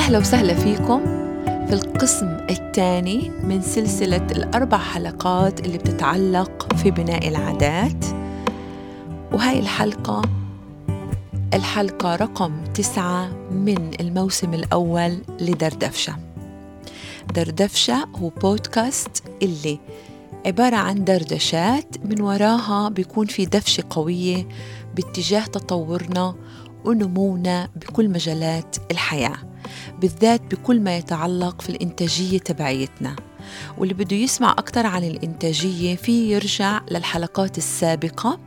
أهلا وسهلا فيكم في القسم الثاني من سلسلة الأربع حلقات اللي بتتعلق في بناء العادات. وهاي الحلقة الحلقة رقم تسعة من الموسم الأول لدردفشة. دردفشة هو بودكاست اللي عبارة عن دردشات من وراها بيكون في دفشة قوية باتجاه تطورنا ونمونا بكل مجالات الحياة بالذات بكل ما يتعلق في الإنتاجية تبعيتنا. واللي بده يسمع أكثر عن الإنتاجية في يرجع للحلقات السابقة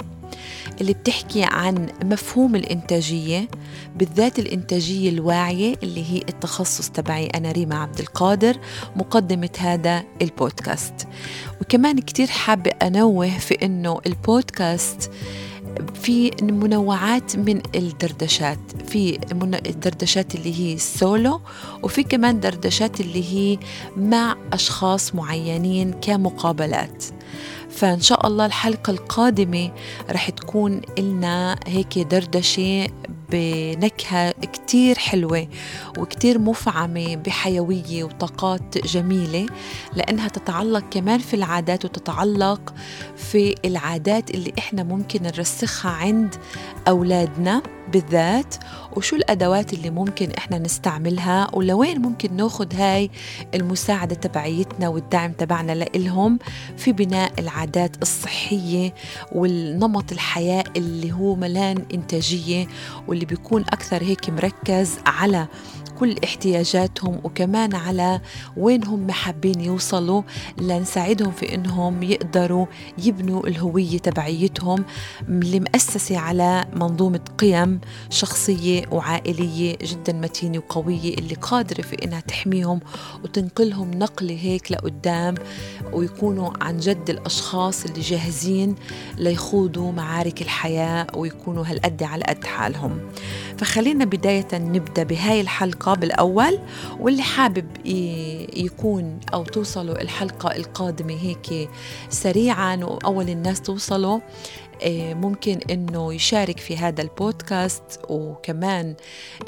اللي بتحكي عن مفهوم الإنتاجية بالذات الإنتاجية الواعية اللي هي التخصص تبعي أنا ريما عبد القادر مقدمة هذا البودكاست. وكمان كتير حابة أنوه في أنه البودكاست في منوعات من الدردشات في الدردشات اللي هي سولو وفي كمان دردشات اللي هي مع أشخاص معينين كمقابلات. فإن شاء الله الحلقة القادمة رح تكون لنا هيك دردشة بنكهة كتير حلوة وكتير مفعمة بحيوية وطاقات جميلة لأنها تتعلق كمان في العادات وتتعلق في العادات اللي إحنا ممكن نرسخها عند أولادنا بالذات. وشو الأدوات اللي ممكن إحنا نستعملها ولوين ممكن ناخد هاي المساعدة تبعيتنا والدعم تبعنا لإلهم في بناء العادات الصحية والنمط الحياة اللي هو ملان إنتاجية واللي بيكون أكثر هيك مركز على كل احتياجاتهم وكمان على وين هم حابين يوصلوا. لنساعدهم في إنهم يقدروا يبنوا الهوية تبعيتهم اللي مؤسسه على منظومة قيم شخصية وعائلية جدا متينة وقوية اللي قادرة في إنها تحميهم وتنقلهم نقله هيك لقدام ويكونوا عن جد الأشخاص اللي جاهزين ليخوضوا معارك الحياة ويكونوا هالقد على قد حالهم. فخلينا بداية نبدأ بهاي الحلقة. بالأول واللي حابب يكون أو توصلوا الحلقة القادمة هيك سريعا وأول الناس توصلوا آه، ممكن إنه يشارك في هذا البودكاست وكمان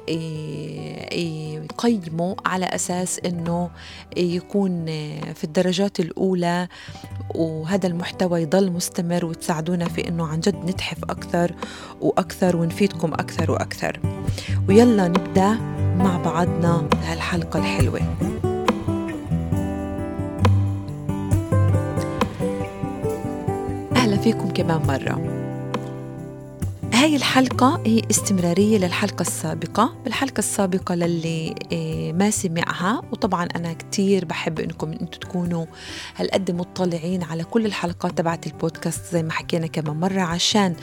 آه، يقيمه على أساس إنه يكون في الدرجات الأولى وهذا المحتوى يضل مستمر وتساعدونا في إنه عن جد نتحف أكثر وأكثر ونفيدكم أكثر وأكثر. ويلا نبدأ. مع بعضنا هالحلقة الحلوة. أهلا فيكم كمان مرة. هاي الحلقة هي استمرارية للحلقة السابقة بالحلقة السابقة للي آه، ما سمعها وطبعا أنا كتير بحب إنكم أنتم تكونوا هالقد مطلعين على كل الحلقات تبعت البودكاست زي ما حكينا كمان مرة عشان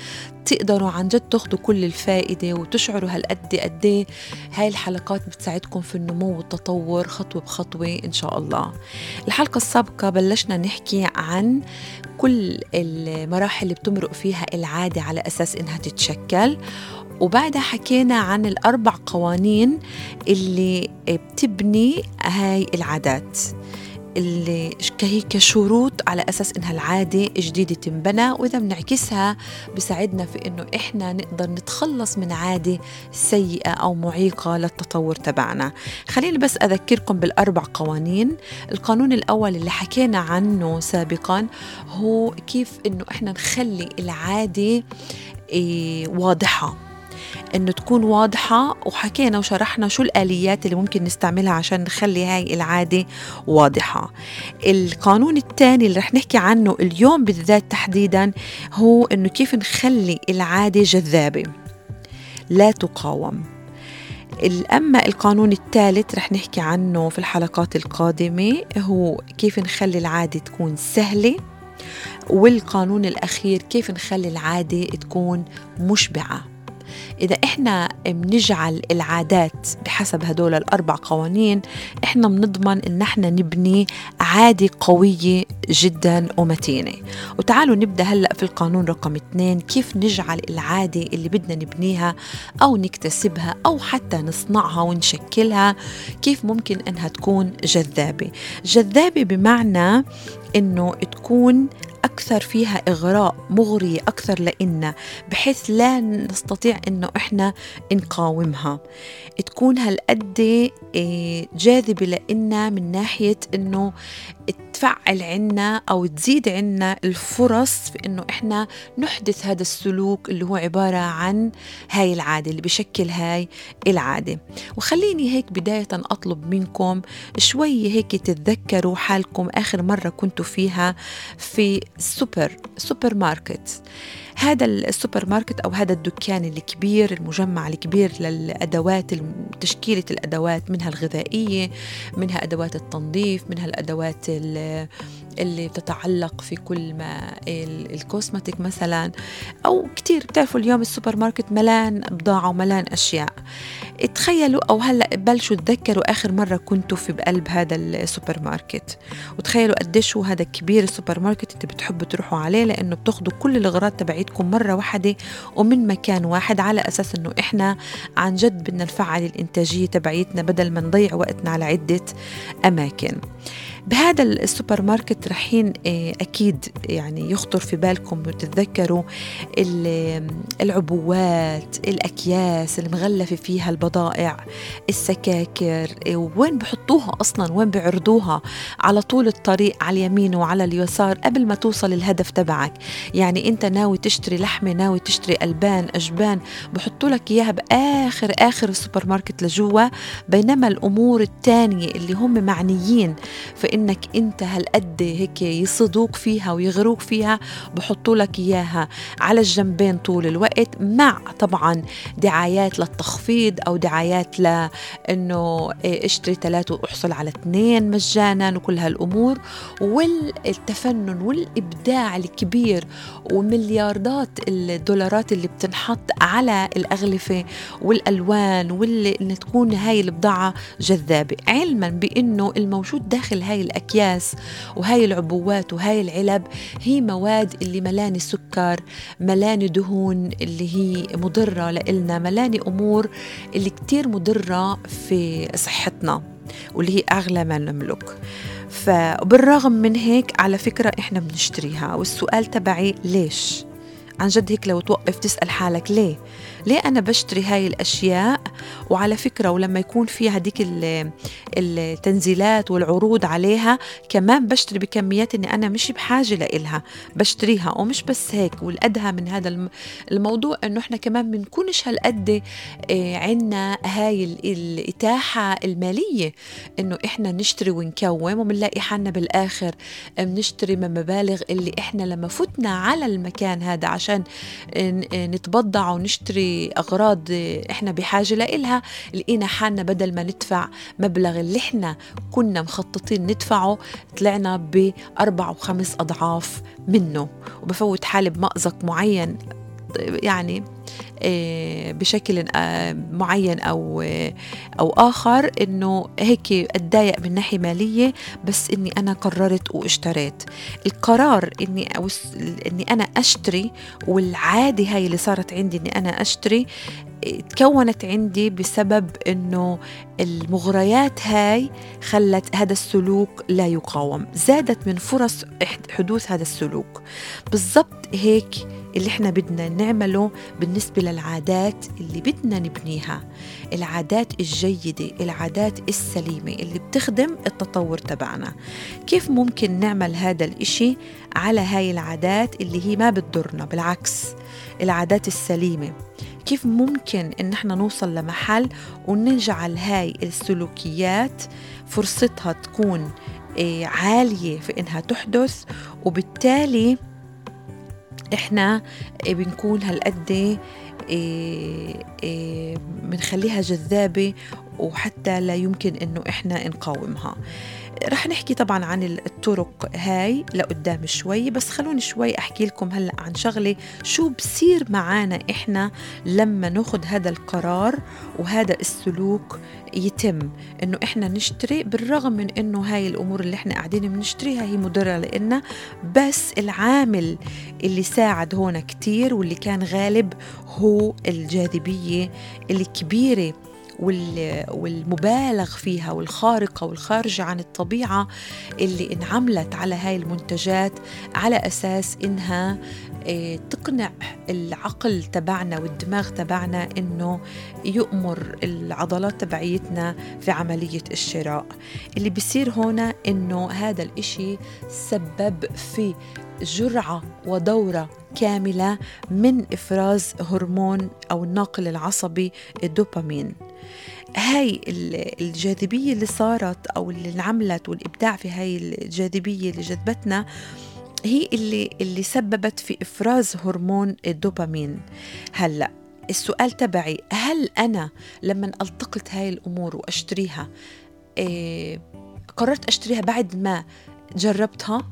تقدروا عن جد تاخذوا كل الفائدة وتشعروا هالقد قد إيه هاي الحلقات بتساعدكم في النمو والتطور خطوة بخطوة إن شاء الله. الحلقة السابقة بلشنا نحكي عن كل المراحل اللي بتمرق فيها العادة على أساس إنها تتشكل وبعدها حكينا عن الأربع قوانين اللي بتبني هاي العادات. اللي هي كشروط على أساس إنها العادة جديدة تنبنى وإذا بنعكسها بساعدنا في إنه إحنا نقدر نتخلص من عادة سيئة أو معيقة للتطور تبعنا. خليني بس أذكركم بالأربع قوانين. القانون الأول اللي حكينا عنه سابقا هو كيف إنه إحنا نخلي العادة إيه، واضحة. إنه تكون واضحة وحكينا وشرحنا شو الآليات اللي ممكن نستعملها عشان نخلي هاي العادة واضحة. القانون الثاني اللي رح نحكي عنه اليوم بالذات تحديدا هو إنه كيف نخلي العادة جذابة. لا تقاوم. أما القانون الثالث رح نحكي عنه في الحلقات القادمة هو كيف نخلي العادة تكون سهلة والقانون الأخير كيف نخلي العادة تكون مشبعة. إذا إحنا بنجعل العادات بحسب هدول الأربع قوانين إحنا بنضمن إن إحنا نبني عادة قوية جدا ومتينة. وتعالوا نبدأ هلأ في القانون رقم اثنين كيف نجعل العادة اللي بدنا نبنيها أو نكتسبها أو حتى نصنعها ونشكلها كيف ممكن إنها تكون جذابة؟ جذابة بمعنى إنه تكون أكثر فيها إغراء مغرية أكثر لإلنا بحيث لا نستطيع إنه إحنا نقاومها. تكون هالقد آه، جاذبة لإلنا من ناحية إنه تفعل عنا أو تزيد عنا الفرص في إنه إحنا نحدث هذا السلوك اللي هو عبارة عن هاي العادة اللي بشكل هاي العادة. وخليني هيك بداية أطلب منكم شوي هيك تتذكروا حالكم آخر مرة كنتوا فيها في سوبر سوبر ماركت. هذا السوبر ماركت أو هذا الدكان الكبير المجمع الكبير للأدوات تشكيلة الأدوات منها الغذائية منها أدوات التنظيف منها الأدوات اللي بتتعلق في كل ما ال cosmetic مثلا أو كتير. بتعرفوا اليوم السوبر ماركت ملان بضاعة وملان أشياء. تخيلوا أو هلأ بلشوا تذكروا آخر مرة كنتوا في بقلب هذا السوبر ماركت وتخيلوا قديش هو هذا كبير السوبر ماركت انت بتحبوا تروحوا عليه لأنه بتاخذوا كل الأغراض تبعيتكم مرة واحدة ومن مكان واحد على أساس أنه إحنا عن جد بدنا نفعل الإنتاجية تبعيتنا بدل ما نضيع وقتنا على عدة أماكن. بهذا السوبر ماركت رحين آه، أكيد يعني يخطر في بالكم. وتتذكروا العبوات الأكياس المغلفة فيها البضائع السكاكر آه، وين بحطوها أصلا؟ وين بعرضوها؟ على طول الطريق على اليمين وعلى اليسار قبل ما توصل الهدف تبعك. يعني أنت ناوي تشتري لحمة ناوي تشتري ألبان أجبان بحطوا لك إياها بآخر آخر السوبر ماركت لجوا. بينما الأمور الثانية اللي هم معنيين في إنك أنت هالقد هيك يصدوك فيها ويغروك فيها بحطوا لك إياها على الجنبين طول الوقت مع طبعا دعايات للتخفيض أو دعايات لأنه اشتري ثلاثة وأحصل على اثنين مجانا وكل هالأمور. والتفنن والإبداع الكبير وملياردات الدولارات اللي بتنحط على الأغلفة والألوان واللي تكون هاي البضاعة جذابة. علما بإنه الموجود داخل هاي الأكياس وهاي العبوات وهاي العلب هي مواد اللي ملاني سكر ملاني دهون اللي هي مضرة لإلنا ملاني أمور اللي كتير مضرة في صحتنا واللي هي أغلى ما نملك. فبالرغم من هيك على فكرة إحنا بنشتريها. والسؤال تبعي ليش؟ عن جد هيك لو توقف تسأل حالك ليه؟ ليه أنا بشتري هاي الأشياء وعلى فكرة ولما يكون في هديك التنزيلات والعروض عليها كمان بشتري بكميات إني أنا مش بحاجة لإلها بشتريها. ومش بس هيك والأدهى من هذا الموضوع إنه إحنا كمان بنكونش هالقد آه، عنا هاي الإتاحة المالية. إنه إحنا نشتري ونكوم وبنلاقي حالنا بالآخر بنشتري من مبالغ اللي إحنا لما فتنا على المكان هذا عشان نتبضع ونشتري أغراض إحنا بحاجة لإلها لقينا حالنا بدل ما ندفع مبلغ اللي إحنا كنا مخططين ندفعه طلعنا بأربع وخمس أضعاف منه. وبفوت حالي بمأزق معين يعني بشكل آه، معين أو آه، أو آخر إنه هيك أتضايق من ناحية مالية بس إني أنا قررت واشتريت. القرار إني إني أنا أشتري والعادة هاي اللي صارت عندي إني أنا أشتري تكونت عندي بسبب إنه المغريات هاي خلت هذا السلوك لا يقاوم. زادت من فرص حدوث هذا السلوك. بالضبط هيك اللي إحنا بدنا نعمله بالنسبة للعادات اللي بدنا نبنيها. العادات الجيدة العادات السليمة اللي بتخدم التطور تبعنا. كيف ممكن نعمل هذا الإشي على هاي العادات اللي هي ما بتضرنا؟ بالعكس العادات السليمة. كيف ممكن إن إحنا نوصل لمحل ونجعل هاي السلوكيات فرصتها تكون آه، عالية في إنها تحدث وبالتالي إحنا بنكون هالقد بنخليها جذابة وحتى لا يمكن إنه إحنا نقاومها. رح نحكي طبعا عن الطرق هاي لقدام شوي بس خلوني شوي أحكي لكم هلأ عن شغلة شو بصير معانا إحنا لما ناخذ هذا القرار وهذا السلوك يتم. إنه إحنا نشتري بالرغم من إنه هاي الأمور اللي إحنا قاعدين بنشتريها هي مضرة لنا بس العامل اللي ساعد هون كتير واللي كان غالب هو الجاذبية الكبيره والمبالغ فيها والخارقة والخارجة عن الطبيعة اللي انعملت على هاي المنتجات على أساس إنها تقنع العقل تبعنا والدماغ تبعنا إنه يؤمر العضلات تبعيتنا في عملية الشراء. اللي بيصير هنا إنه هذا الإشي سبب في جرعة ودورة كاملة من إفراز هرمون أو الناقل العصبي الدوبامين. هاي الجاذبية اللي صارت أو اللي انعملت والإبداع في هاي الجاذبية اللي جذبتنا هي اللي اللي سببت في إفراز هرمون الدوبامين. هلأ السؤال تبعي هل أنا لما ألتقط هاي الأمور وأشتريها إيه قررت أشتريها بعد ما جربتها؟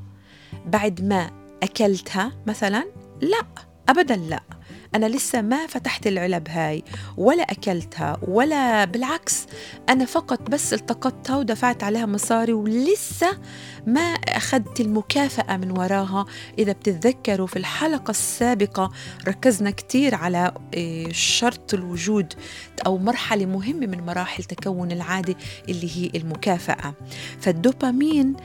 بعد ما أكلتها مثلا؟ لا أبدا لا. أنا لسه ما فتحت العلب هاي ولا أكلتها ولا بالعكس أنا فقط بس التقطتها ودفعت عليها مصاري ولسه ما أخذت المكافأة من وراها. إذا بتتذكروا في الحلقة السابقة ركزنا كتير على إيه، شرط الوجود أو مرحلة مهمة من مراحل تكون العادة اللي هي المكافأة. فالدوبامين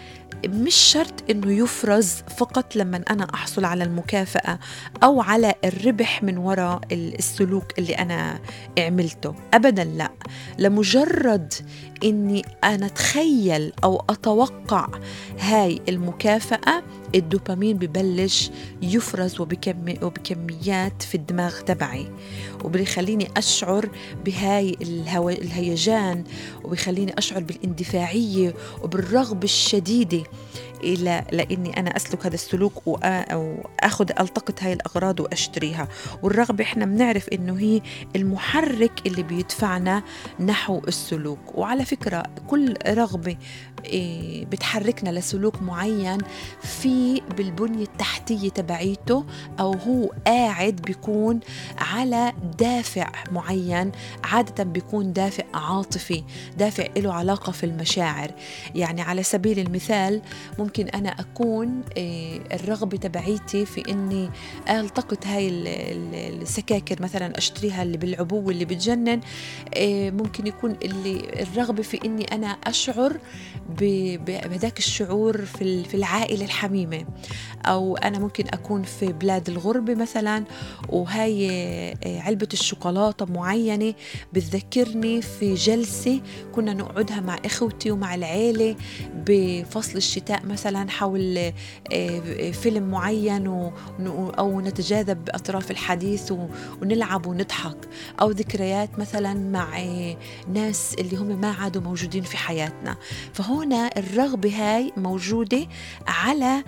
مش شرط إنه يفرز فقط لما أنا أحصل على المكافأة أو على الربح من وراء السلوك اللي أنا عملته ابدا لا. لمجرد إني أنا أتخيل أو أتوقع هاي المكافأة الدوبامين ببلش يفرز وبكمي وبكميات في الدماغ تبعي وبيخليني أشعر بهاي الهو... الهيجان وبيخليني أشعر بالاندفاعية وبالرغبة الشديدة إلى لأني أنا أسلك هذا السلوك وأخذ ألتقط هاي الأغراض وأشتريها. والرغبة إحنا بنعرف إنه هي المحرك اللي بيدفعنا نحو السلوك. وعلى فكرة كل رغبة إيه، بتحركنا لسلوك معين في بالبنية التحتية تبعيته أو هو قاعد بيكون على دافع معين عادة بيكون دافع عاطفي دافع له علاقة في المشاعر. يعني على سبيل المثال ممكن أنا أكون إيه، الرغبة تبعيتي في إني ألتقط هاي السكاكر مثلا أشتريها اللي بالعبوة اللي بتجنن. إيه، ممكن يكون اللي الرغبة في إني أنا أشعر بهذاك الشعور في العائلة الحميمة. أو أنا ممكن أكون في بلاد الغربة مثلا وهاي آه، علبة الشوكولاتة معينة بتذكرني في جلسة كنا نقعدها مع إخوتي ومع العيلة بفصل الشتاء مثلا حول آه، فيلم معين أو نتجاذب بأطراف الحديث ونلعب ونضحك. أو ذكريات مثلا مع آه، ناس اللي هم ما عادوا موجودين في حياتنا. فهون هنا الرغبة هاي موجودة على آه،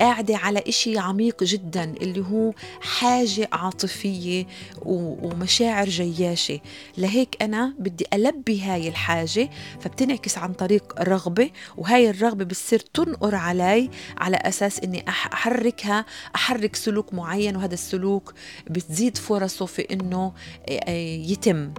قاعدة على إشي عميق جدا اللي هو حاجة عاطفية ومشاعر جياشة. لهيك أنا بدي ألبي هاي الحاجة فبتنعكس عن طريق رغبة وهاي الرغبة بتصير تنقر علي على أساس أني أحركها أحرك سلوك معين وهذا السلوك بتزيد فرصه في أنه يتم.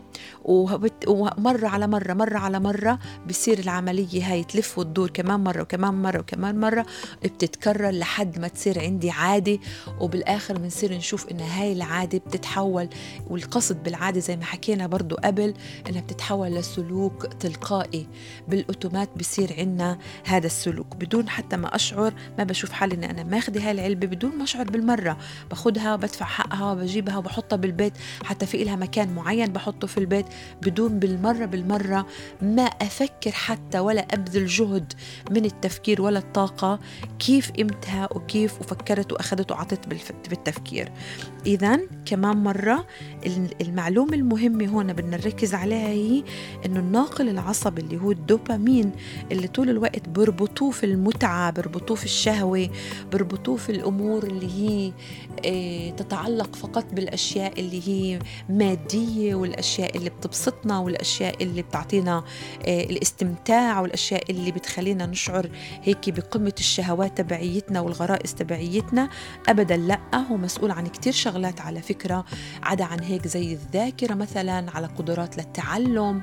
ومرة على مرة مرة على مرة بصير العملية هاي تلف وتدور كمان مرة وكمان مرة وكمان مرة بتتكرر لحد ما تصير عندي عادة وبالآخر بنصير نشوف إن هاي العادة بتتحول والقصد بالعادة زي ما حكينا برضو قبل إنها بتتحول لسلوك تلقائي. بالأوتومات بصير عندنا هذا السلوك. بدون حتى ما أشعر ما بشوف حالي إن أنا ماخذة هاي العلبة بدون ما أشعر بالمرة. باخدها وبدفع حقها وبجيبها وبحطها بالبيت. حتى في إلها مكان معين بحطه في البيت بدون بالمرة بالمرة ما أفكر حتى ولا أبذل جهد من التفكير ولا الطاقة كيف قمتها وكيف وفكرت وأخذت وعطيت بالتفكير. إذا كمان مرة المعلومة المهمة هون بدنا نركز عليها هي إنه الناقل العصبي اللي هو الدوبامين اللي طول الوقت بربطوه في المتعة بربطوه في الشهوة بربطوه في الأمور اللي هي آه، تتعلق فقط بالأشياء اللي هي مادية والأشياء اللي بتبسطنا والأشياء اللي بتعطينا آه، الاستمتاع والأشياء اللي بتخلينا نشعر هيك بقمة الشهوات تبعيتنا والغرائز تبعيتنا. أبدا لا هو مسؤول عن كتير شغلات على فكرة عدا عن هيك زي الذاكرة مثلا على قدرات للتعلم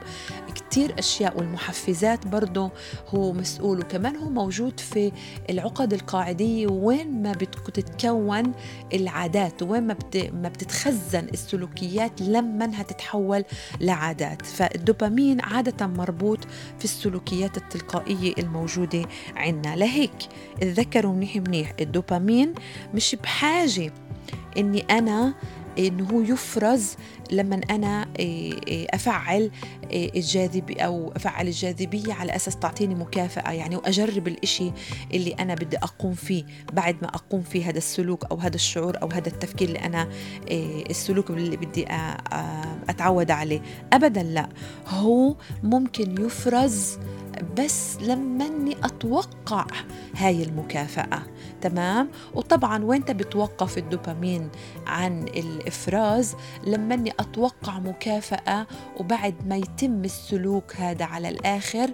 كتير أشياء والمحفزات برضه هو مسؤول. وكمان هو موجود في العقد القاعدية وين ما بتتكون العادات وين ما, بت... ما بتتخزن السلوكيات لما انها تتحول لعادات. فالدوبامين عادة مربوط في السلوكيات التلقائية الموجودة عنا لهيك تذكروا منيح منيح الدوبامين مش بحاجة إني أنا إنه هو يفرز لما أنا إيه، إيه، أفعل إيه، الجاذبية أو أفعل الجاذبية على أساس تعطيني مكافأة. يعني وأجرب الإشي اللي أنا بدي أقوم فيه بعد ما أقوم فيه هذا السلوك أو هذا الشعور أو هذا التفكير اللي أنا السلوك اللي بدي أتعود عليه. ابدا لا. هو ممكن يفرز بس لما اني أتوقع هاي المكافأة. تمام؟ وطبعا وين بتوقف الدوبامين عن الإفراز؟ لما اني أتوقع مكافأة وبعد ما يتم السلوك هذا على الآخر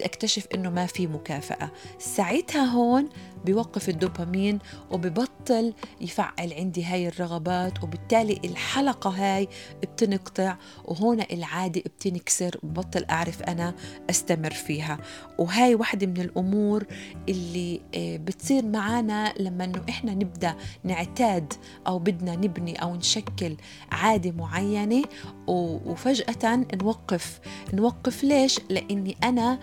أكتشف إنه ما في مكافأة. ساعتها هون بيوقف الدوبامين وببطل يفعل عندي هاي الرغبات وبالتالي الحلقة هاي بتنقطع وهنا العادة بتنكسر ببطل أعرف أنا أستمر فيها وهاي واحدة من الأمور اللي آه، بتصير معنا لما أنه إحنا نبدأ نعتاد أو بدنا نبني أو نشكل عادة معينة وفجأة نوقف نوقف ليش؟ لأني أنا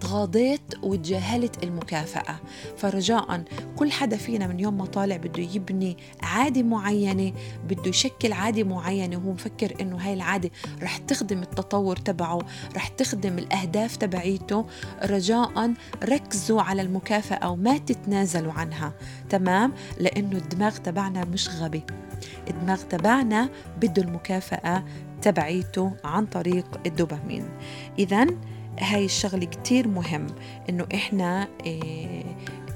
تغاضيت وتجاهلت المكافأة. فرجاء كل حدا فينا من يوم ما طالع بده يبني عادة معينة بده يشكل عادة معينة وهو مفكر إنه هاي العادة رح تخدم التطور تبعه رح تخدم الأهداف تبعيته. رجاء ركزوا على المكافأة وما تتنازلوا عنها. تمام؟ لأنه الدماغ تبعنا مش غبي. الدماغ تبعنا بده المكافأة تبعيته عن طريق الدوبامين. إذا هاي الشغلة كتير مهم إنه إحنا إيه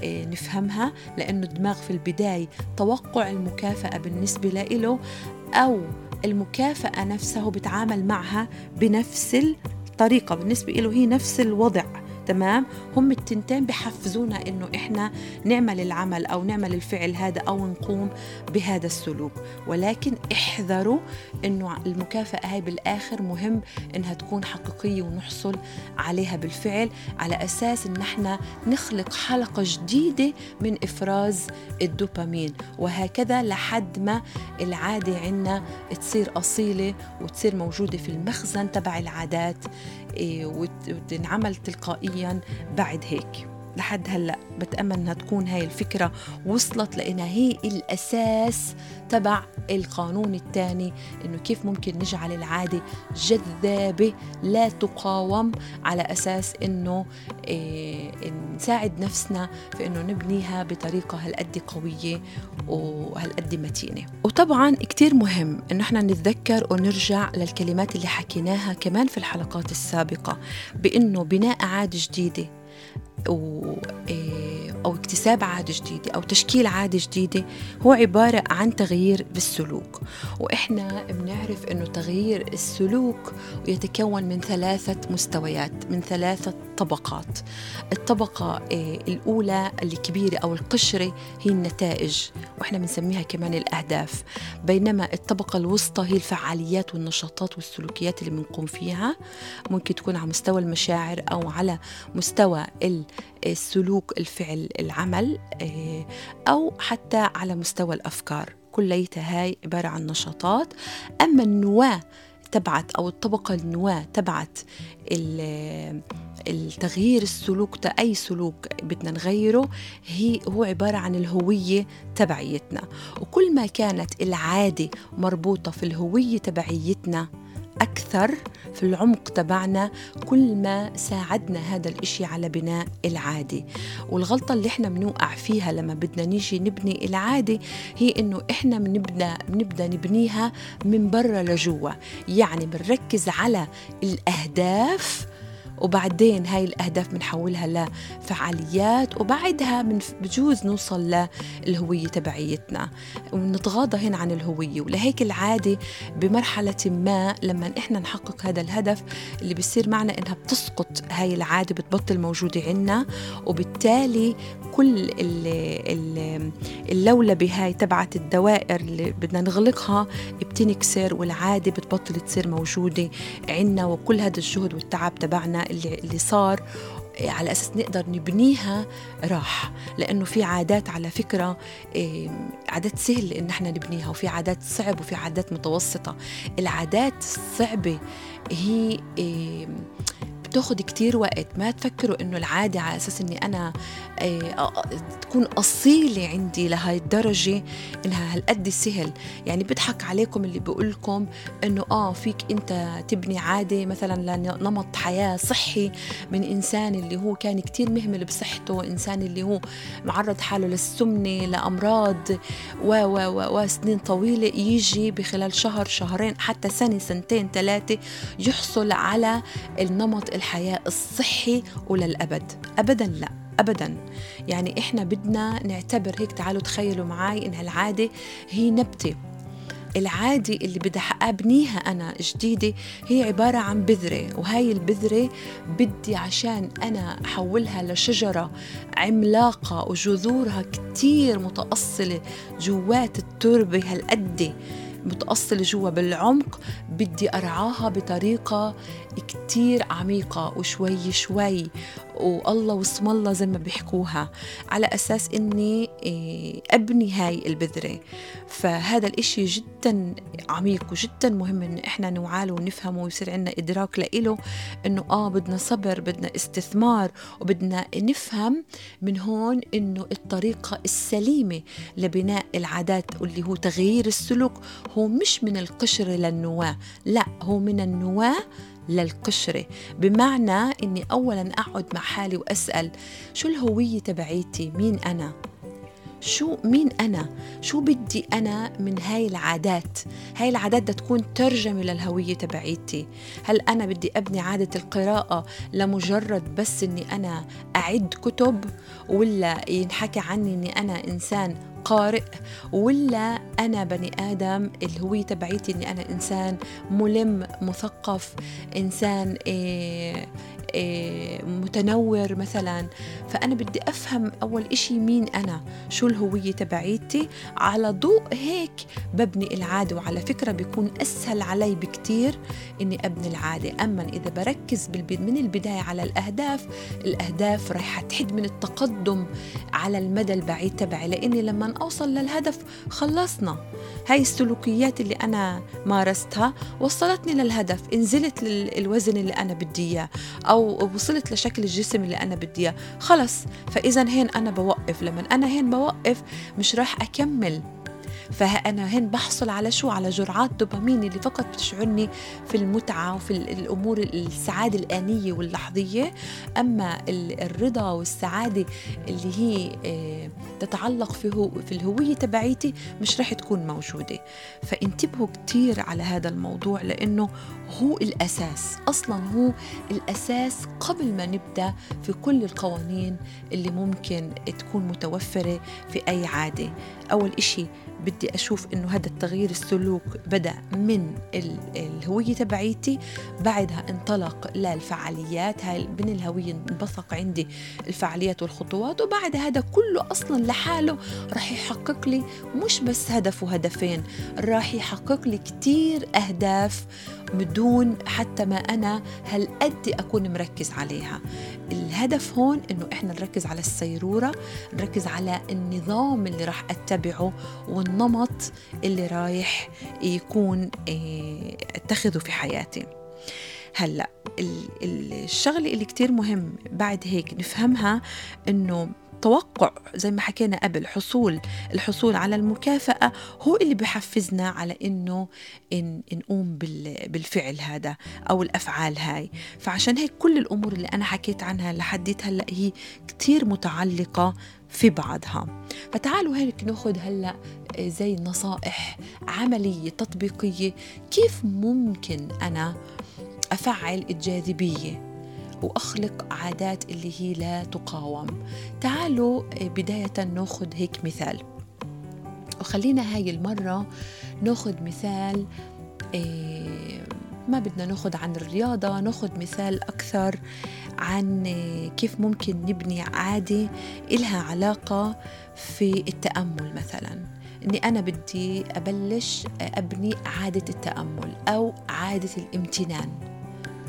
نفهمها لأنه الدماغ في البداية توقع المكافأة بالنسبة له أو المكافأة نفسها بتعامل معها بنفس الطريقة. بالنسبة له هي نفس الوضع. تمام؟ هم التنتين بحفزونا إنه إحنا نعمل العمل أو نعمل الفعل هذا أو نقوم بهذا السلوك. ولكن احذروا إنه المكافأة هاي بالآخر مهم إنها تكون حقيقية ونحصل عليها بالفعل على أساس إن إحنا نخلق حلقة جديدة من إفراز الدوبامين. وهكذا لحد ما العادة عندنا تصير أصيلة وتصير موجودة في المخزن تبع العادات إيه، وتنعمل تلقائيا. بعد هيك. لحد هلأ. بتأمل إنها تكون هاي الفكرة وصلت لأنها هي الأساس تبع القانون الثاني إنه كيف ممكن نجعل العادة جذابة لا تقاوم على أساس إنه إيه نساعد نفسنا في إنه نبنيها بطريقة هالقد قوية وهالقد متينة. وطبعا كتير مهم إنه إحنا نتذكر ونرجع للكلمات اللي حكيناها كمان في الحلقات السابقة بإنه بناء عادة جديدة إيه، أو اكتساب عادة جديدة أو تشكيل عادة جديدة هو عبارة عن تغيير بالسلوك. وإحنا بنعرف أنه تغيير السلوك يتكون من ثلاثة مستويات من ثلاثة طبقات. الطبقة إيه، الأولى الكبيرة أو القشرة هي النتائج وإحنا بنسميها كمان الأهداف. بينما الطبقة الوسطى هي الفعاليات والنشاطات والسلوكيات اللي بنقوم فيها. ممكن تكون على مستوى المشاعر أو على مستوى السلوك الفعل العمل آه، أو حتى على مستوى الأفكار. كليتها هاي عبارة عن نشاطات. أما النواة تبعت أو الطبقة النواة تبعت التغيير السلوك أي سلوك بدنا نغيره هي هو عبارة عن الهوية تبعيتنا. وكل ما كانت العادة مربوطة في الهوية تبعيتنا أكثر في العمق تبعنا كل ما ساعدنا هذا الإشي على بناء العادة. والغلطة اللي إحنا بنوقع فيها لما بدنا نيجي نبني العادة هي إنه إحنا بنبدأ بنبدأ نبنيها من برا لجوا. يعني بنركز على الأهداف وبعدين هاي الأهداف بنحولها لفعاليات وبعدها من بجوز نوصل للهوية تبعيتنا. ونتغاضى هنا عن الهوية. ولهيك العادة بمرحلة ما لما إحنا نحقق هذا الهدف اللي بيصير معنا إنها بتسقط هاي العادة بتبطل موجودة عنا. وبالتالي كل اللولبة هاي تبعت الدوائر اللي بدنا نغلقها بتنكسر والعادة بتبطل تصير موجودة عنا. وكل هذا الجهد والتعب تبعنا اللي, اللي صار على أساس نقدر نبنيها راح. لأنه في عادات على فكرة عادات سهل إن إحنا نبنيها وفي عادات صعب وفي عادات متوسطة. العادات الصعبة هي بتاخد كتير وقت. ما تفكروا إنه العادة على أساس إني أنا آه، تكون أصيلة عندي لهي الدرجة إنها هالقد سهل. يعني بضحك عليكم اللي بقول لكم إنه آه فيك أنت تبني عادة مثلا لنمط حياة صحي من إنسان اللي هو كان كتير مهمل بصحته إنسان اللي هو معرض حاله للسمنة لأمراض و و و وسنين طويلة يجي بخلال شهر شهرين حتى سنة سنتين ثلاثة يحصل على النمط الحياة الصحي وللأبد. أبدا لا أبدا. يعني إحنا بدنا نعتبر هيك تعالوا تخيلوا معي إن هالعادة هي نبتة. العادة اللي بدي أبنيها أنا جديدة هي عبارة عن بذرة وهاي البذرة بدي عشان أنا أحولها لشجرة عملاقة وجذورها كتير متأصلة جوات التربة هالقد. متأصلة جوا بالعمق بدي أرعاها بطريقة كتير عميقة وشوي شوي. والله واسم الله زي ما بيحكوها على أساس إني إيه، أبني هاي البذرة. فهذا الإشي جدا عميق وجدا مهم إن إحنا نوعاله ونفهمه ويصير عندنا إدراك لإله إنه آه بدنا صبر بدنا استثمار وبدنا نفهم من هون إنه الطريقة السليمة لبناء العادات واللي هو تغيير السلوك هو مش من القشر للنواة لا هو من النواة للقشرة بمعنى أني أولا أقعد مع حالي وأسأل شو الهوية تبعيتي؟ مين أنا؟ شو مين أنا؟ شو بدي أنا من هاي العادات؟ هاي العادات بدها تكون ترجمة للهوية تبعيتي. هل أنا بدي أبني عادة القراءة لمجرد بس أني أنا أعد كتب ولا ينحكى عني أني أنا إنسان قارئ ولا أنا بني آدم الهوية تبعيتي إني أنا إنسان ملم مثقف إنسان إيه إيه متنور مثلا. فأنا بدي أفهم أول إشي مين أنا؟ شو الهوية تبعيتي؟ على ضوء هيك ببني العادة وعلى فكرة بيكون أسهل علي بكتير إني أبني العادة. أما إذا بركز من البداية على الأهداف الأهداف رح تحد من التقدم على المدى البعيد تبعي. لأني لما أوصل للهدف خلصنا. هاي السلوكيات اللي أنا مارستها وصلتني للهدف نزلت للوزن اللي أنا بدي إياه أو وصلت لشكل الجسم اللي أنا بدي إياه. خلص. فإذا هين أنا بوقف. لما أنا هين بوقف مش راح أكمل. فأنا هن بحصل على شو؟ على جرعات دوبامين اللي فقط بتشعرني في المتعة وفي الأمور السعادة الآنية واللحظية. أما الرضا والسعادة اللي هي آه، تتعلق في, في الهوية تبعيتي مش رح تكون موجودة. فانتبهوا كتير على هذا الموضوع لأنه هو الأساس أصلا هو الأساس قبل ما نبدأ في كل القوانين اللي ممكن تكون متوفرة في أي عادة. أول إشي بدي أشوف إنه هذا التغيير السلوك بدأ من الهوية تبعيتي بعدها انطلق للفعاليات هاي من الهوية انبثق عندي الفعاليات والخطوات وبعد هذا كله أصلا لحاله راح يحقق لي مش بس هدف وهدفين راح يحقق لي كتير أهداف بدون حتى ما أنا هالقد أكون مركز عليها. الهدف هون إنه إحنا نركز على السيرورة نركز على النظام اللي راح أتبعه والنمط اللي رايح يكون آه، اتخذه في حياتي. هلأ الشغلة اللي كتير مهم بعد هيك نفهمها إنه توقع زي ما حكينا قبل حصول الحصول على المكافأة هو اللي بحفزنا على إنه إن نقوم بالفعل هذا أو الأفعال هاي. فعشان هيك كل الأمور اللي أنا حكيت عنها لحديت هلأ هي كتير متعلقة في بعضها. فتعالوا هيك ناخذ هلأ زي نصائح عملية تطبيقية كيف ممكن أنا أفعل الجاذبية وأخلق عادات اللي هي لا تقاوم. تعالوا بداية ناخذ هيك مثال. وخلينا هاي المرة ناخذ مثال إيه ما بدنا ناخذ عن الرياضة ناخذ مثال أكثر عن كيف ممكن نبني عادة إلها علاقة في التأمل مثلا. إني أنا بدي أبلش أبني عادة التأمل أو عادة الامتنان.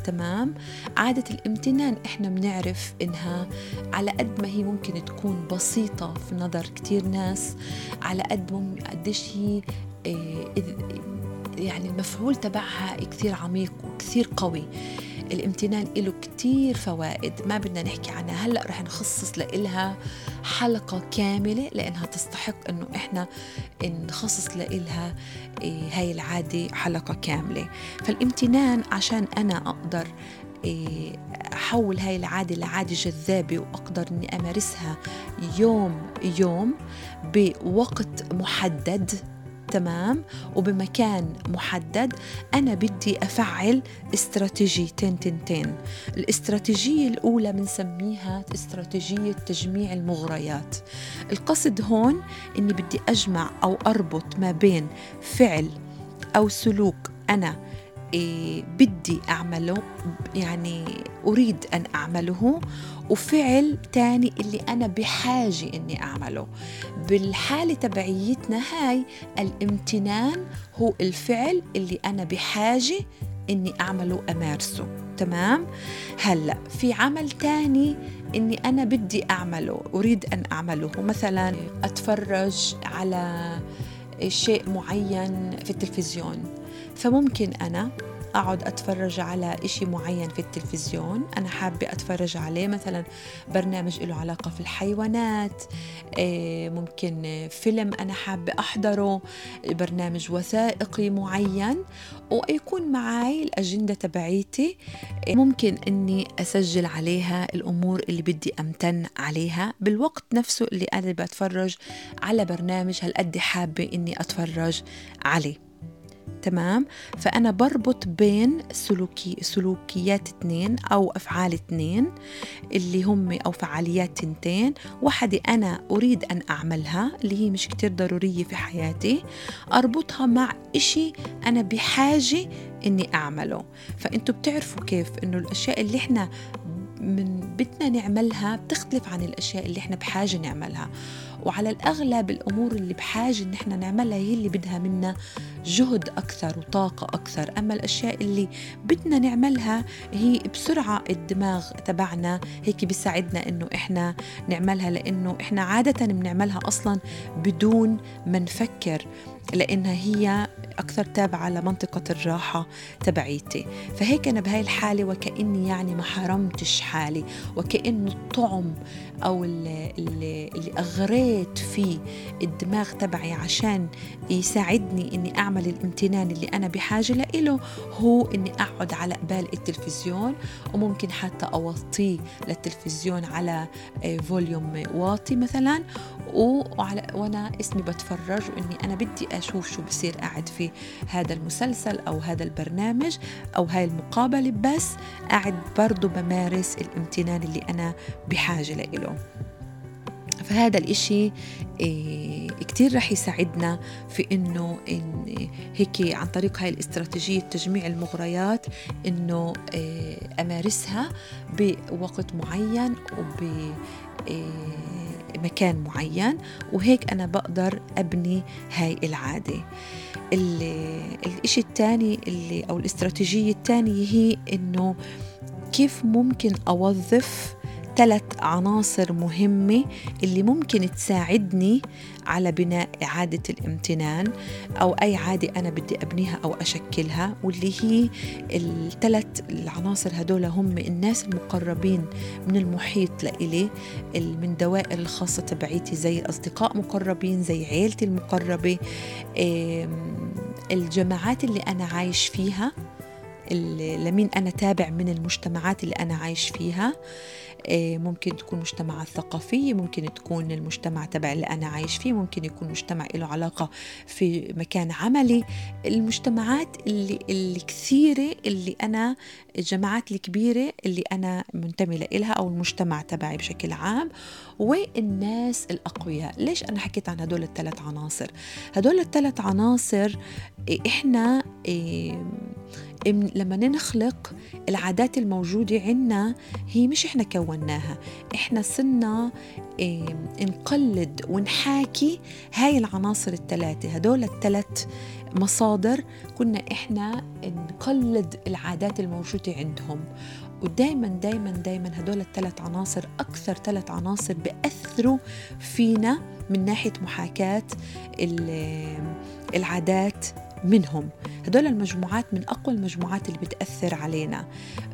تمام؟ عادة الامتنان إحنا بنعرف إنها على قد ما هي ممكن تكون بسيطة في نظر كتير ناس على قد قديش هي إيه، يعني المفعول تبعها كثير عميق وكثير قوي. الامتنان له كتير فوائد ما بدنا نحكي عنها. هلأ رح نخصص لإلها حلقة كاملة لأنها تستحق أنه إحنا نخصص لإلها إيه، هاي العادة حلقة كاملة. فالامتنان عشان أنا أقدر إيه، أحول هاي العادة لعادة جذابة وأقدر أني أمارسها يوم يوم بوقت محدد تمام. وبمكان محدد أنا بدي أفعل استراتيجيتين تنتين. الاستراتيجية الأولى بنسميها استراتيجية تجميع المغريات. القصد هون أني بدي أجمع أو أربط ما بين فعل أو سلوك أنا بدي أعمله يعني أريد أن أعمله وفعل تاني اللي أنا بحاجة إني أعمله. بالحالة تبعيتنا هاي الامتنان هو الفعل اللي أنا بحاجة إني أعمله أمارسه. تمام؟ هلأ في عمل تاني إني أنا بدي أعمله أريد أن أعمله. مثلا أتفرج على شيء معين في التلفزيون. فممكن أنا أقعد أتفرج على إشي معين في التلفزيون. أنا حابة أتفرج عليه مثلا برنامج له علاقة في الحيوانات آه، ممكن فيلم أنا حابة أحضره برنامج وثائقي معين. ويكون معي الأجندة تبعيتي. ممكن أني أسجل عليها الأمور اللي بدي أمتن عليها. بالوقت نفسه اللي أنا بتفرج على برنامج هالقد حابة أني أتفرج عليه. تمام؟ فأنا بربط بين سلوكي سلوكيات اثنين أو أفعال اثنين اللي هم أو فعاليات تنتين. واحدة أنا أريد أن أعملها اللي هي مش كتير ضرورية في حياتي. أربطها مع إشي أنا بحاجة إني أعمله. فأنتوا بتعرفوا كيف إنه الأشياء اللي إحنا من بدنا نعملها بتختلف عن الأشياء اللي إحنا بحاجة نعملها. وعلى الأغلب الأمور اللي بحاجة إن إحنا نعملها هي اللي بدها منا جهد أكثر وطاقة أكثر. أما الأشياء اللي بدنا نعملها هي بسرعة الدماغ تبعنا هيك بيساعدنا إنه إحنا نعملها لأنه إحنا عادة بنعملها أصلا بدون ما نفكر لأنها هي أكثر تابعة لمنطقة الراحة تبعيتي. فهيك أنا بهاي الحالة وكأني يعني ما حرمتش حالي وكأنه الطعم أو اللي, اللي أغريت فيه الدماغ تبعي عشان يساعدني إني أعمل الامتنان اللي أنا بحاجة له هو إني أقعد على قبال التلفزيون وممكن حتى أوطيه للتلفزيون على فوليوم واطي مثلا وعلى وأنا اسمي بتفرج وإني أنا بدي أشوف شو بصير قاعد في هذا المسلسل أو هذا البرنامج أو هاي المقابلة بس قاعد برضو بمارس الامتنان اللي أنا بحاجة له فهذا الإشي إيه كتير رح يساعدنا في إنه إن هيك عن طريق هاي الاستراتيجية تجميع المغريات إنه إيه أمارسها بوقت معين وب إيه مكان معين. وهيك أنا بقدر أبني هاي العادة. الإشي الثاني اللي أو الاستراتيجية الثانية هي إنه كيف ممكن أوظف ثلاث عناصر مهمة اللي ممكن تساعدني على بناء إعادة الامتنان أو أي عادة أنا بدي أبنيها أو أشكلها واللي هي الثلاث العناصر هدول هم الناس المقربين من المحيط لإلي من دوائر الخاصة تبعيتي زي أصدقاء مقربين زي عيلتي المقربة الجماعات اللي أنا عايش فيها لمين أنا تابع من المجتمعات اللي أنا عايش فيها. ممكن تكون مجتمعات ثقافية ممكن تكون المجتمع تبع اللي أنا عايش فيه ممكن يكون مجتمع له علاقة في مكان عملي. المجتمعات اللي, اللي كثيرة اللي أنا الجماعات الكبيرة اللي أنا منتمي لها أو المجتمع تبعي بشكل عام. والناس الأقوياء. ليش أنا حكيت عن هدول الثلاث عناصر؟ هدول الثلاث عناصر إحنا لما نخلق العادات الموجودة عنا هي مش إحنا كوناها. إحنا صرنا نقلد ونحاكي هاي العناصر الثلاثة هدول الثلاث مصادر كنا إحنا نقلد العادات الموجودة عندهم. ودائما دائما دائما هدول الثلاث عناصر أكثر ثلاث عناصر بأثروا فينا من ناحية محاكاة العادات منهم. هدول المجموعات من أقوى المجموعات اللي بتأثر علينا.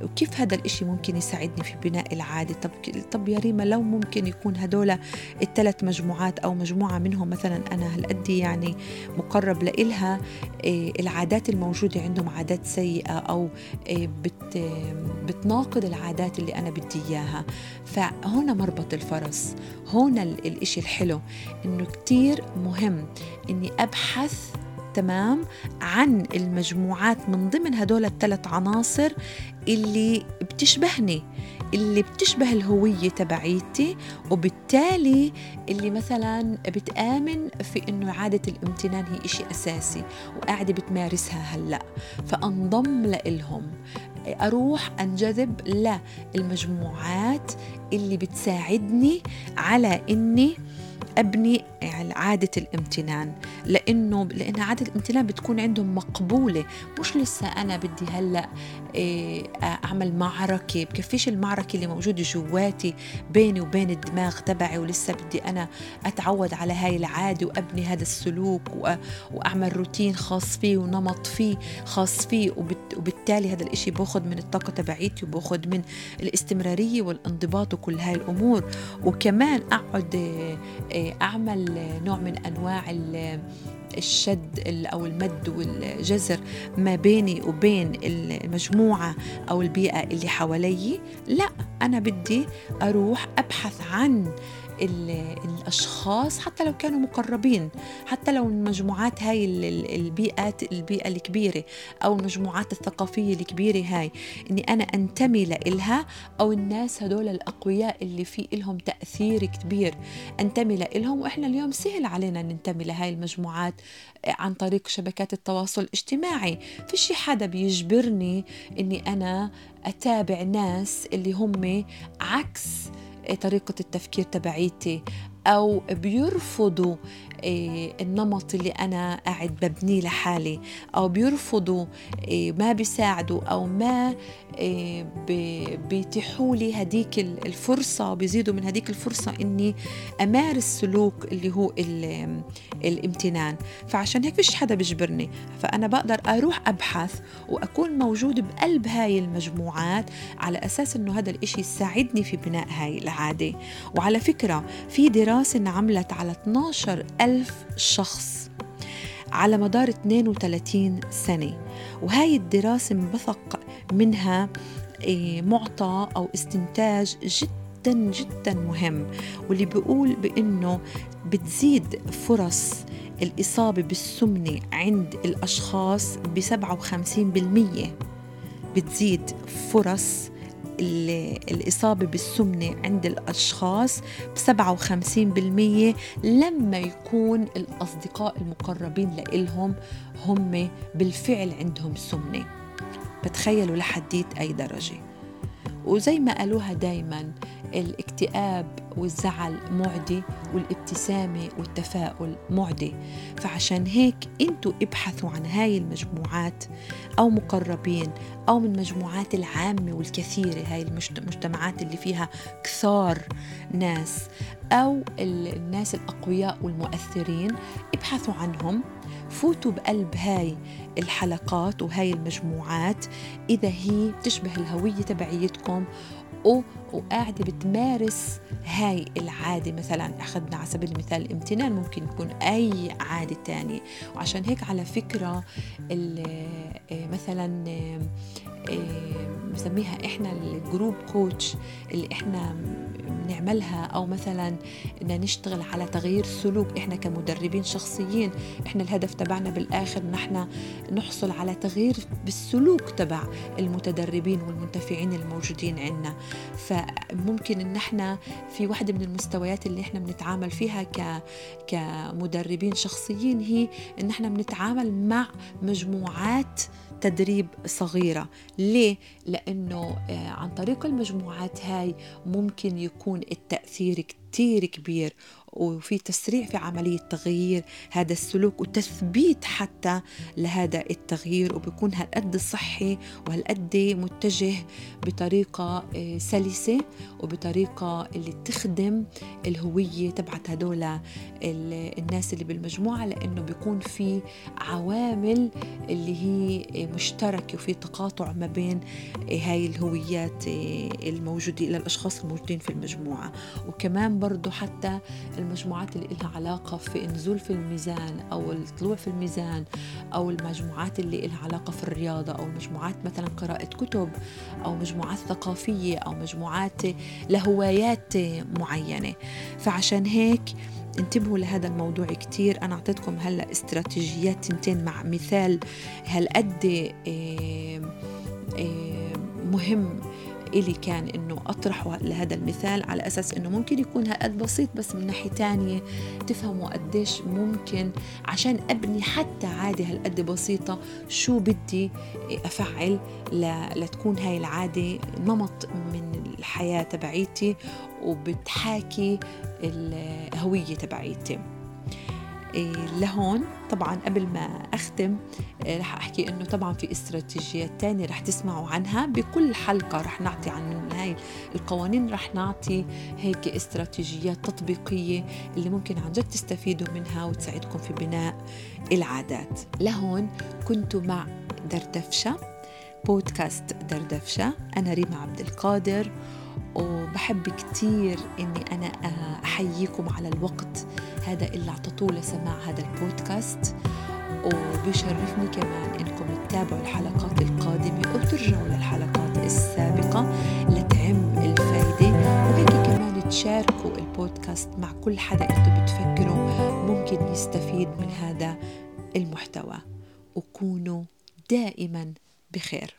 وكيف هذا الإشي ممكن يساعدني في بناء العادة؟ طب, طب يا ريما لو ممكن يكون هدول الثلاث مجموعات أو مجموعة منهم مثلا أنا هالقد يعني مقرب لإلها إيه العادات الموجودة عندهم عادات سيئة أو إيه بت بتناقض العادات اللي أنا بدي إياها. فهنا مربط الفرس. هنا الإشي الحلو. إنه كتير مهم إني أبحث تمام عن المجموعات من ضمن هدول الثلاث عناصر اللي بتشبهني اللي بتشبه الهوية تبعيتي وبالتالي اللي مثلا بتآمن في إنه عادة الامتنان هي إشي أساسي وقاعدة بتمارسها هلأ. فأنضم لإلهم. أروح أنجذب للمجموعات اللي بتساعدني على إني أبني عادة الامتنان لأنه لأن عادة الامتنان بتكون عندهم مقبولة. مش لسه أنا بدي هلأ إيه، أعمل معركة. بكفيش المعركة اللي موجودة جواتي بيني وبين الدماغ تبعي ولسه بدي أنا أتعود على هاي العادة وأبني هذا السلوك وأعمل روتين خاص فيه ونمط فيه خاص فيه. وبالتالي هذا الإشي بأخذ من الطاقة تبعيتي وبأخذ من الاستمرارية والانضباط وكل هاي الأمور. وكمان أقعد أعمل نوع من أنواع الشد أو المد والجزر ما بيني وبين المجموعة أو البيئة اللي حوالي لا أنا بدي أروح أبحث عن الأشخاص حتى لو كانوا مقربين حتى لو المجموعات هاي البيئات البيئة الكبيرة أو المجموعات الثقافية الكبيرة هاي إني أنا أنتمي لإلها أو الناس هدول الأقوياء اللي في لهم تأثير كبير. أنتمي لإلهم وإحنا اليوم سهل علينا ننتمي لهاي المجموعات عن طريق شبكات التواصل الاجتماعي. فيش حدا بيجبرني إني أنا أتابع ناس اللي هم عكس طريقة التفكير تبعيتي أو بيرفضوا النمط اللي أنا قاعد ببنيه لحالي أو بيرفضوا إيه، ما بيساعدوا أو ما إيه، بيتيحوا لي هديك الفرصة بيزيدوا من هديك الفرصة إني أمارس سلوك اللي هو الامتنان. فعشان هيك فيش حدا بيجبرني. فأنا بقدر أروح أبحث وأكون موجود بقلب هاي المجموعات على أساس إنه هذا الإشي يساعدني في بناء هاي العادة. وعلى فكرة في دراسة انعملت على 12 ألف شخص على مدار 32 سنة. وهاي الدراسة انبثق منها إيه، معطى أو استنتاج جدا جدا مهم. واللي بيقول بأنه بتزيد فرص الإصابة بالسمنة عند الأشخاص ب 57% بتزيد فرص الإصابة بالسمنة عند الأشخاص ب 57% لما يكون الأصدقاء المقربين لإلهم هم بالفعل عندهم سمنة. بتخيلوا لحديت أي درجة. وزي ما قالوها دايما الاكتئاب والزعل معدي والابتسامة والتفاؤل معدي. فعشان هيك أنتوا ابحثوا عن هاي المجموعات أو مقربين أو من مجموعات العامة والكثيرة هاي المجتمعات اللي فيها كثار ناس أو الناس الأقوياء والمؤثرين ابحثوا عنهم. فوتوا بقلب هاي الحلقات وهاي المجموعات إذا هي تشبه الهوية تبعيتكم وقاعدة بتمارس هاي العادة مثلا أخذنا على سبيل المثال الامتنان ممكن يكون أي عادة تانية. وعشان هيك على فكرة آه، مثلا بنسميها آه، إحنا الجروب كوتش اللي إحنا بنعملها أو مثلا ان نشتغل على تغيير سلوك إحنا كمدربين شخصيين. إحنا الهدف تبعنا بالآخر نحن نحصل على تغيير بالسلوك تبع المتدربين والمنتفعين الموجودين عندنا فممكن إن إحنا في واحدة من المستويات اللي إحنا بنتعامل فيها ك كمدربين شخصيين هي إن إحنا بنتعامل مع مجموعات تدريب صغيرة ليه؟ لأنه آه، عن طريق المجموعات هاي ممكن يكون التأثير كتير كبير وفي تسريع في عملية تغيير هذا السلوك وتثبيت حتى لهذا التغيير وبيكون هالقد صحي وهالقد متجه بطريقة آه، سلسة وبطريقة اللي تخدم الهوية تبعت هدول الناس اللي بالمجموعة لأنه بيكون في عوامل اللي هي مشتركة وفي تقاطع ما بين هاي الهويات آه، الموجودة الأشخاص الموجودين في المجموعة. وكمان برضو حتى المجموعات اللي لها علاقة في النزول في الميزان أو الطلوع في الميزان أو المجموعات اللي لها علاقة في الرياضة أو مجموعات مثلا قراءة كتب أو مجموعات ثقافية أو مجموعات لهوايات معينة. فعشان هيك انتبهوا لهذا الموضوع كتير. أنا أعطيتكم هلأ استراتيجيات تنتين مع مثال هالقد مهم إلي كان إنه أطرحه لهذا المثال على أساس إنه ممكن يكون هالقد بسيط بس من ناحية تانية تفهموا قديش ممكن عشان أبني حتى عادة هالقد بسيطة شو بدي أفعل لتكون هاي العادة نمط من الحياة تبعيتي وبتحاكي الهوية تبعيتي. لهون طبعا قبل ما أختم إيه، رح أحكي إنه طبعا في استراتيجيات تانية رح تسمعوا عنها. بكل حلقة رح نعطي عن من هاي القوانين رح نعطي هيك استراتيجيات تطبيقية اللي ممكن عن جد تستفيدوا منها وتساعدكم في بناء العادات. لهون كنت مع دردفشة بودكاست دردفشة. أنا ريما عبد القادر. وبحب كتير إني أنا أحييكم على الوقت هذا اللي أعطيتوه لسماع هذا البودكاست. وبيشرفني كمان إنكم تتابعوا الحلقات القادمة وترجعوا للحلقات السابقة لتعم الفائده وهيك كمان تشاركوا البودكاست مع كل حدا أنتم بتفكروا ممكن يستفيد من هذا المحتوى. وكونوا دائما بخير.